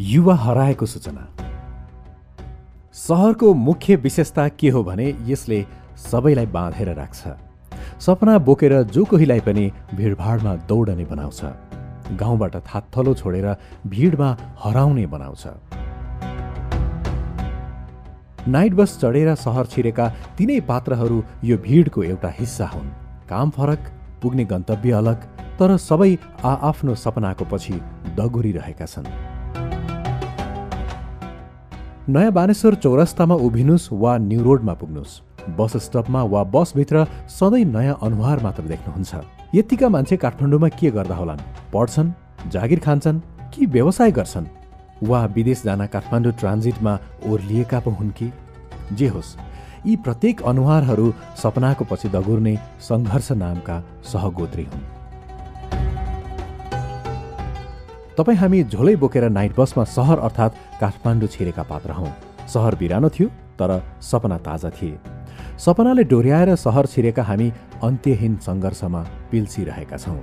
युवा हराएको सूचना। सहरको मुख्य विशेषता के हो भने यसले सबैलाई बाँधेर राख्छ। सपना बोकेर जो कोहीलाई पनि भिडभाडमा दौडने बनाउँछ। गाउँबाट थात्थलो छोडेर भिडमा हराउने बनाउँछ। नाइट बस चढेर सहर छिरेका तिनै पात्रहरू यो भिडको एउटा हिस्सा हुन्। काम फरक पुग्ने गन्तव्य अलग तर सबै आआफ्नो सपनाको पछि दगुरिरहेका छन्। नयाँ बानेश्वर चौरस्तामा उभिनुहोस् वा न्यु रोडमा पुग्नुहोस्। बस स्टपमा वा बसभित्र सधैँ नयाँ अनुहार मात्र देख्नुहुन्छ। यतिका मान्छे काठमाडौँमा के गर्दा होलान्? पढ्छन्? जागिर खान्छन्? कि व्यवसाय गर्छन्? वा विदेश जान काठमाडौँ ट्रान्जिटमा ओर्लिएका पो हुन् कि? जे होस् यी प्रत्येक अनुहारहरू सपनाको पछि दगुर्ने सङ्घर्ष नामका सहगोत्री हुन्। तपाईँ हामी झोलै बोकेर नाइट बसमा सहर अर्थात् काठमाडौँ छिरेका पात्र हौँ। सहर बिरानो थियो तर सपना ताजा थिए। सपनाले डोर्याएर सहर छिरेका हामी अन्त्यहीन सङ्घर्षमा पिल्सिरहेका छौँ।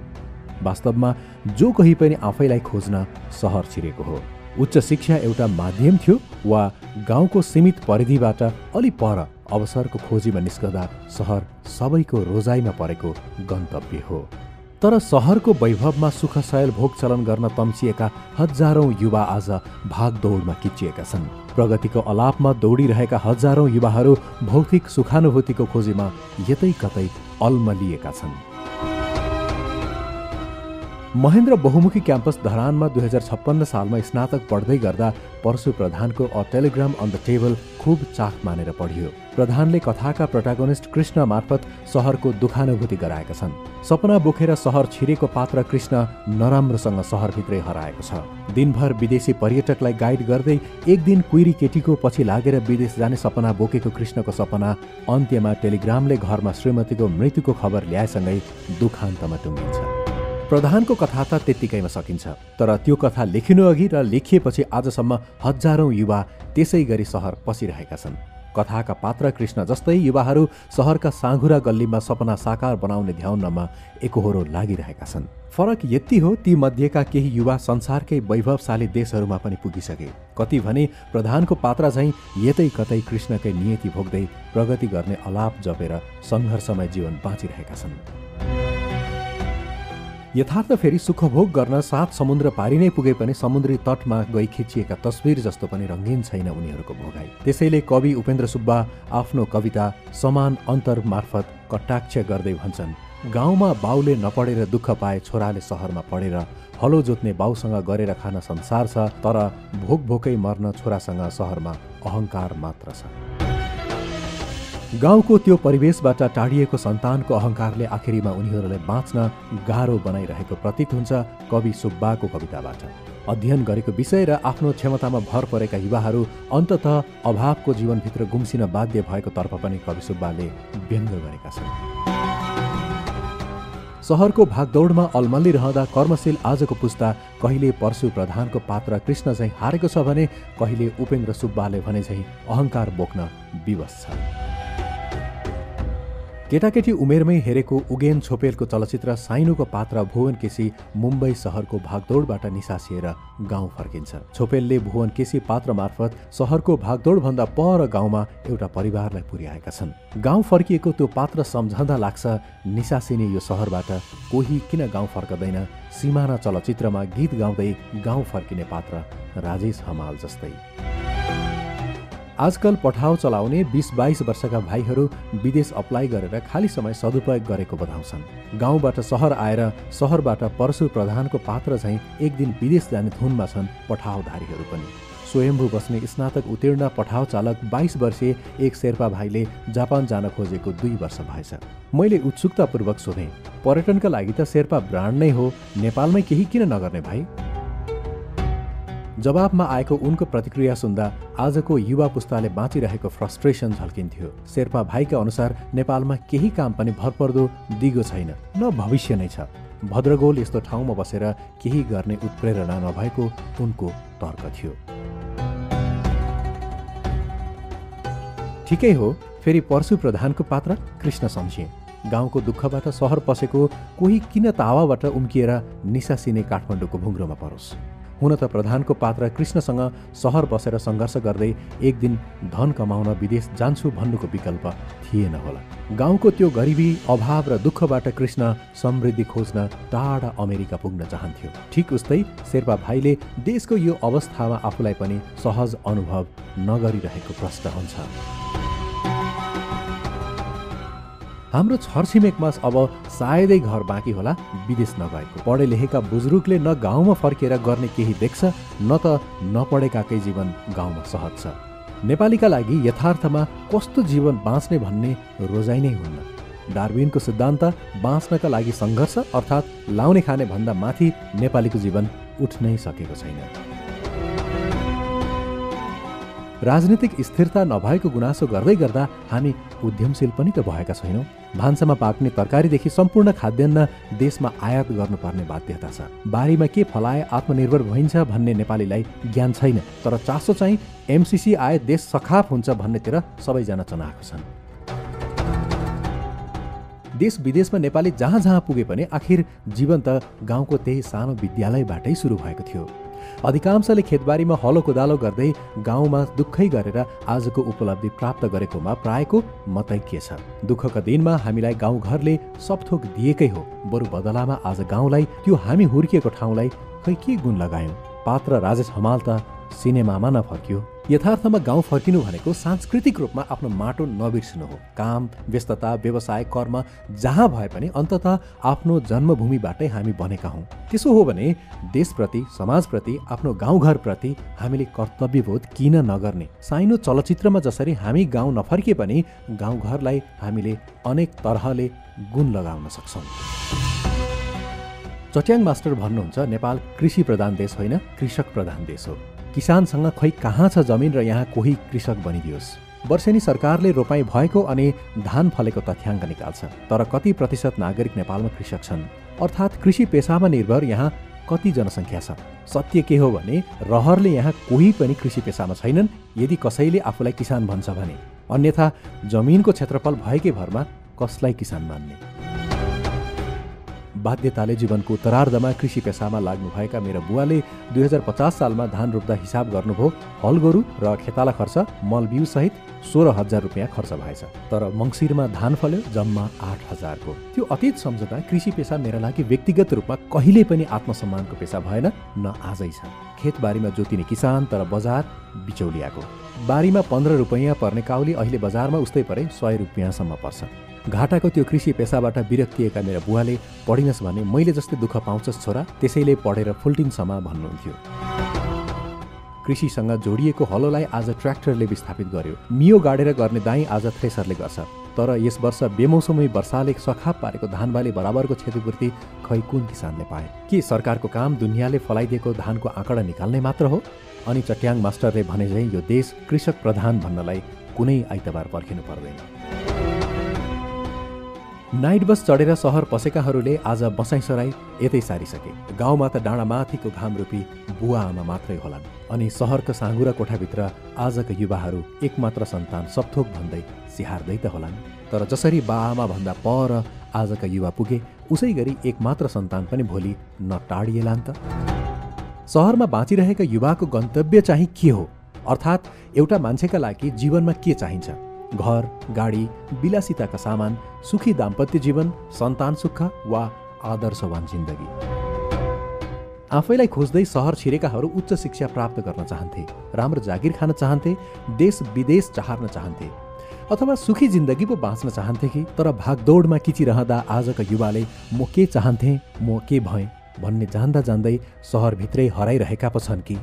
वास्तवमा जो कोही पनि आफैलाई खोज्न सहर छिरेको हो। उच्च शिक्षा एउटा माध्यम थियो वा गाउँको सीमित परिधिबाट अलि पर अवसरको खोजीमा निस्कँदा सहर सबैको रोजाइमा परेको गन्तव्य हो। तर सहरको वैभवमा सुख सयल भोग चलन गर्न तम्सिएका हजारौं युवा आज भागदौडमा किचिएका छन्। प्रगतिको अलापमा दौडिरहेका हजारौं युवाहरू भौतिक सुखानुभूतिको खोजीमा यतै कतै अल्मलिएका छन्। महेन्द्र बहुमुखी क्याम्पस धरानमा दुई हजार छप्पन्न सालमा स्नातक पढ्दै गर्दा परशु प्रधानको a telegram on the table खुब चाख मानेर पढियो। प्रधानले कथाका प्रोटागोनिस्ट कृष्ण मार्फत सहरको दुखानुभूति गराएका छन्। सपना बोकेर सहर छिरेको पात्र कृष्ण नराम्रोसँग सहरभित्रै हराएको छ। दिनभर विदेशी पर्यटकलाई गाइड गर्दै एक दिन कुइरी केटीको पछि लागेर विदेश जाने सपना बोकेको कृष्णको सपना अन्त्यमा टेलिग्रामले घरमा श्रीमतीको मृत्युको खबर ल्याएसँगै दुखान्तमा टुङ्गिन्छ। प्रधानको कथा त त्यत्तिकैमा सकिन्छ तर त्यो कथा लेखिनु अघि र लेखिएपछि आजसम्म हजारौं युवा त्यसै गरी सहर पसिरहेका छन्। कथाका पात्र कृष्ण जस्तै युवाहरू सहरका साँघुरा गल्लीमा सपना साकार बनाउने ध्याउनमा एकहोरो लागिरहेका छन्। फरक यति हो ती मध्येका केही युवा संसारकै वैभवशाली देशहरूमा पनि पुगिसके। कति भने प्रधानको पात्र झैँ यतै कतै कृष्णकै नियति भोग्दै प्रगति गर्ने अलाप जपेर सङ्घर्षमय जीवन बाँचिरहेका छन्। यथार्थ फेरि सुखभोग गर्न सात समुद्र पारि नै पुगे पनि समुद्री तटमा गई खिचिएका तस्विर जस्तो पनि रङ्गीन छैन उनीहरूको भोगाई। त्यसैले कवि उपेन्द्र सुब्बा आफ्नो कविता समान अन्तर मार्फत कटाक्ष गर्दै भन्छन् गाउँमा बाउले नपढेर दुःख पाए छोराले सहरमा पढेर हलो जोत्ने बाउसँग गरेर खान संसार छ तर भोक भोकै मर्न छोरासँग सहरमा अहङ्कार मात्र छ। गाउँको त्यो परिवेशबाट टाढिएको सन्तानको अहङ्कारले आखिरीमा उनीहरूलाई बाँच्न गाह्रो बनाइरहेको प्रतीत हुन्छ कवि सुब्बाको कविताबाट। अध्ययन गरेको विषय र आफ्नो क्षमतामा भर परेका युवाहरू अन्तत अभावको जीवनभित्र गुम्सिन बाध्य भएको तर्फ पनि कवि सुब्बाले व्यङ्ग गरेका छन्। सहरको भागदौडमा रहँदा कर्मशील आजको पुस्ता कहिले परशु प्रधानको पात्र कृष्ण चाहिँ हारेको छ भने कहिले उपेन्द्र सुब्बाले भने चाहिँ अहङ्कार बोक्न विवश छ। केटाकेटी उमेरमै हेरेको उगेन छोपेलको चलचित्र साइनुको पात्र भुवन केसी मुम्बई सहरको भागदौडबाट निसासिएर गाउँ फर्किन्छ। छोपेलले भुवन केसी पात्र मार्फत सहरको भागदौडभन्दा पर गाउँमा एउटा परिवारलाई पुर्याएका छन्। गाउँ फर्किएको त्यो पात्र सम्झँदा लाग्छ निसासिने यो सहरबाट कोही किन गाउँ फर्कदैन? सिमाना चलचित्रमा गीत गाउँदै गाउँ फर्किने पात्र राजेश हमाल जस्तै। आजकल पठाउ चलाउने बिस बाइस वर्षका भाइहरू विदेश अप्लाई गरेर खाली समय सदुपयोग गरेको बताउँछन्। गाउँबाट सहर आएर सहरबाट परशु प्रधानको पात्र झैँ एक दिन विदेश जाने धुनमा छन् पठाउधारीहरू पनि। स्वयम्भू बस्ने स्नातक उत्तीर्ण पठाउ चालक बाइस वर्षीय एक शेर्पा भाइले जापान जान खोजेको दुई वर्ष भएछ। मैले उत्सुकतापूर्वक सोधेँ पर्यटनका लागि त शेर्पा ब्रान्ड नै हो नेपालमै केही किन नगर्ने भाइ? जवाबमा आएको उनको प्रतिक्रिया सुन्दा आजको युवा पुस्ताले बाँचिरहेको फ्रस्ट्रेसन झल्किन्थ्यो। शेर्पा भाइका अनुसार नेपालमा केही काम पनि भरपर्दो दिगो छैन न भविष्य नै छ। भद्रगोल यस्तो ठाउँमा बसेर केही गर्ने उत्प्रेरणा नभएको उनको तर्क थियो। ठिकै हो फेरि परशु प्रधानको पात्र कृष्ण सम्झिए। गाउँको दुःखबाट सहर पसेको कोही किन तावाबाट उम्किएर निसासिने काठमाडौँको भुङ्ग्रोमा परोस्। हुन त प्रधानको पात्र कृष्णसँग सहर बसेर सङ्घर्ष गर्दै एक दिन धन कमाउन विदेश जान्छु भन्नुको विकल्प थिएन होला। गाउँको त्यो गरिबी अभाव र दुःखबाट कृष्ण समृद्धि खोज्न टाढा अमेरिका पुग्न चाहन्थ्यो। ठिक उस्तै शेर्पा भाइले देशको यो अवस्थामा आफूलाई पनि सहज अनुभव नगरिरहेको प्रश्न हुन्छ। हाम्रो छरछिमेकमा अब सायदै घर बाँकी होला विदेश नगएको। पढे लेखेका बुजुर्गले न गाउँमा फर्केर गर्ने केही देख्छ न त नपढेकाकै जीवन गाउँमा सहज छ। नेपालीका लागि यथार्थमा कस्तो जीवन बाँच्ने भन्ने रोजाइ नै हुन्न। डार्विनको सिद्धान्त बाँच्नका लागि सङ्घर्ष अर्थात् लाउने खाने भन्दा माथि नेपालीको जीवन उठ्नै सकेको छैन। राजनीतिक स्थिरता नभएको गुनासो गर्दै गर्दा हामी उद्यमशील पनि त भएका छैनौँ। भान्सामा पाक्ने तरकारीदेखि सम्पूर्ण खाद्यान्न देशमा आयात गर्नुपर्ने बाध्यता छ। बारीमा के फलाए आत्मनिर्भर भइन्छ भन्ने नेपालीलाई ज्ञान छैन तर चासो चाहिँ एमसिसी आए देश सखाप हुन्छ भन्नेतिर सबैजना चनाएको छन्। देश विदेशमा नेपाली जहाँ जहाँ पुगे पनि आखिर जीवन त गाउँको त्यही सानो विद्यालयबाटै सुरु भएको थियो। अधिकांशले खेतबारीमा हलो कोदालो गर्दै गाउँमा दुःखै गरेर आजको उपलब्धि प्राप्त गरेकोमा प्रायको मतै के छ? दुःखका दिनमा हामीलाई गाउँघरले सबथोक दिएकै हो। बरु बदलामा आज गाउँलाई त्यो हामी हुर्किएको ठाउँलाई खै के गुण लगायौँ? पात्र राजेश हमाल त सिनेमामा नफर्कियो। यथार्थमा गाउँ फर्किनु भनेको सांस्कृतिक रूपमा आफ्नो माटो नबिर्सनु हो। काम व्यस्तता व्यवसाय कर्म जहाँ भए पनि अन्तत आफ्नो जन्मभूमिबाटै हामी बनेका हौँ। त्यसो हो भने देशप्रति समाजप्रति आफ्नो गाउँघरप्रति हामीले कर्तव्यबोध किन नगर्ने? साइनो चलचित्रमा जसरी हामी गाउँ नफर्के पनि गाउँघरलाई हामीले अनेक तरहले गुण लगाउन सक्छौँ। चट्याङ मास्टर भन्नुहुन्छ नेपाल कृषि प्रधान देश होइन कृषक प्रधान देश हो। किसानसँग खै कहाँ छ जमिन र यहाँ कोही कृषक बनिदियोस्। वर्षेनी सरकारले रोपाई भएको अनि धान फलेको तथ्याङ्क निकाल्छ। तर कति प्रतिशत नागरिक नेपालमा कृषक छन्? अर्थात् कृषि पेसामा निर्भर यहाँ कति जनसङ्ख्या छ? सत्य के हो भने रहरले यहाँ कोही पनि कृषि पेसामा छैनन् यदि कसैले आफूलाई किसान भन्छ भने। अन्यथा जमिनको क्षेत्रफल भएकै भरमा कसलाई किसान मान्ने? बाध्यताले जीवनको उत्तरार्धमा कृषि पेसामा लाग्नुभएका मेरा बुवाले दुई हजार पचास सालमा धान रोप्दा हिसाब गर्नुभयो हल गोरु र खेताला खर्च मल सहित सोह्र हजार रुपियाँ खर्च भएछ। तर मङ्सिरमा धान फल्यो जम्मा आठ हजारको। त्यो अतीत सम्झँदा कृषि पेसा मेरा लागि व्यक्तिगत रूपमा कहिले पनि आत्मसम्मानको पेसा भएन न आजै छ। खेतबारीमा जोतिने किसान तर बजार बिचौलियाको। बारीमा पन्ध्र रुपियाँ पर्ने काउली अहिले बजारमा उस्तै परे सय रुपियाँसम्म पर्छ। घाटाको त्यो कृषि पेसाबाट विरक्तिएका मेरा बुवाले पढिनस् भने मैले जस्तै दुःख पाउँछस् छोरा त्यसैले पढेर फुल्टिनसम्म भन्नुहुन्थ्यो। कृषिसँग जोडिएको हलोलाई आज ट्र्याक्टरले विस्थापित गर्यो। मियो गाडेर गर्ने दाई आज थ्रेसरले गर्छ। तर यस वर्ष बेमौसमी वर्षाले सखाप पारेको धानबाली बराबरको क्षतिपूर्ति खै कुन किसानले पाए? के सरकारको काम दुनियाँले फलाइदिएको धानको आँकडा निकाल्ने मात्र हो? अनि चट्याङ मास्टरले भने झैँ यो देश कृषक प्रधान भन्नलाई कुनै आइतबार पर्खिनु पर्दैन। नाइट बस चढेर सहर पसेकाहरूले आज बसाइसराई यतै सारिसके। गाउँमा त डाँडा माथिको घाम रूपी बुवा आमा मात्रै होलान्। अनि सहरको साँगुरा कोठाभित्र आजका युवाहरू एकमात्र सन्तान सपथोक भन्दै सिहार्दै त होलान्। तर जसरी बा आमा भन्दा पर आजका युवा पुगे उसै गरी एकमात्र सन्तान पनि भोलि नटाडिएलान् त। सहरमा बाँचिरहेका युवाको गन्तव्य चाहिँ के हो? अर्थात् एउटा मान्छेका लागि जीवनमा के चाहिन्छ? घर गाडी विलासिताका सामान सुखी दाम्पत्य जीवन सन्तान सुख वा आदर्शवान जिन्दगी। आफैलाई खोज्दै सहर छिरेकाहरू उच्च शिक्षा प्राप्त गर्न चाहन्थे राम्रो जागिर खान चाहन्थे देश विदेश चाहर्न चाहन्थे अथवा सुखी जिन्दगी पो बाँच्न चाहन्थे कि तर भागदौडमा किचिरहँदा आजका युवाले म के चाहन्थे म के भएँ भन्ने जान्दा जान्दै सहरभित्रै हराइरहेका पो छन् कि।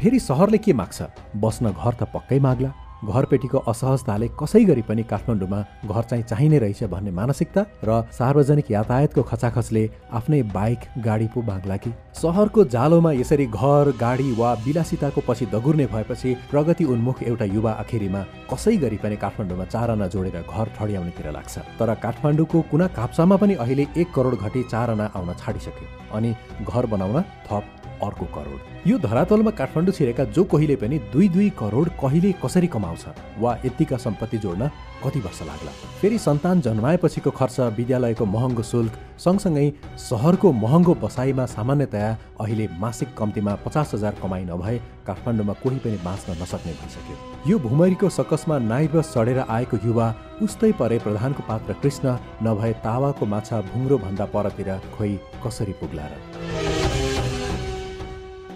फेरि सहरले के माग्छ? बस्न घर त पक्कै माग्ला। घरपेटीको असहजताले कसै गरी पनि काठमाडौँमा घर चाहिँ चाहिने रहेछ भन्ने मानसिकता र सार्वजनिक यातायातको खचाखचले आफ्नै बाइक गाडी पो बाँग्ला कि सहरको जालोमा यसरी घर गाडी वा विलासिताको पछि दगुर्ने भएपछि प्रगति उन्मुख एउटा युवा आखिरीमा कसै गरी पनि काठमाडौँमा चारना जोडेर घर ठड्याउनेतिर लाग्छ। तर काठमाडौँको कुना काप्चामा पनि अहिले एक करोड घटी चारना आउन छाडिसक्यो। अनि घर बनाउन थप अर्को करोड। यो धरातलमा काठमाडौँ छिरेका जो कोहीले पनि दुई दुई करोड कहिले कसरी कमाउँछ वा यतिका सम्पत्ति जोड्न कति वर्ष लाग्ला। फेरि सन्तान जन्माएपछिको खर्च विद्यालयको महँगो शुल्क सँगसँगै सहरको महँगो बसाइमा सामान्यतया अहिले मासिक कम्तीमा पचास हजार कमाइ नभए काठमाडौँमा कोही पनि बाँच्न नसक्ने भइसक्यो। यो भुमरीको सकसमा नाइब सडेर आएको युवा उस्तै परे प्रधानको पात्र कृष्ण नभए तावाको माछा भुङ्रो भन्दा परतिर खोइ कसरी पुग्ला र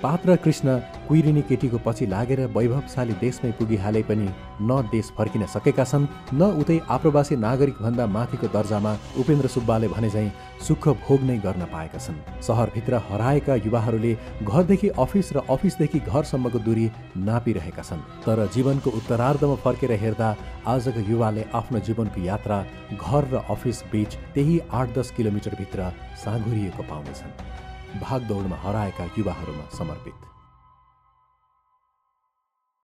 पात्र कृष्ण कुइरिनी केटीको पछि लागेर वैभवशाली देशमै पुगिहाले पनि न देश फर्किन सकेका छन् न उतै आप्रवासी नागरिक भन्दा माथिको दर्जामा उपेन्द्र सुब्बाले भने झैँ सुख भोग नै गर्न पाएका छन्। सहरभित्र हराएका युवाहरूले घरदेखि अफिस र अफिसदेखि घरसम्मको दूरी नापिरहेका छन् तर जीवनको उत्तरार्धमा फर्केर हेर्दा आजको युवाले आफ्नो जीवनको यात्रा घर र अफिस बीच त्यही आठ दस किलोमिटरभित्र साँघुरिएको पाउनेछन्। भागदौडमा हराएका युवाहरूमा समर्पित।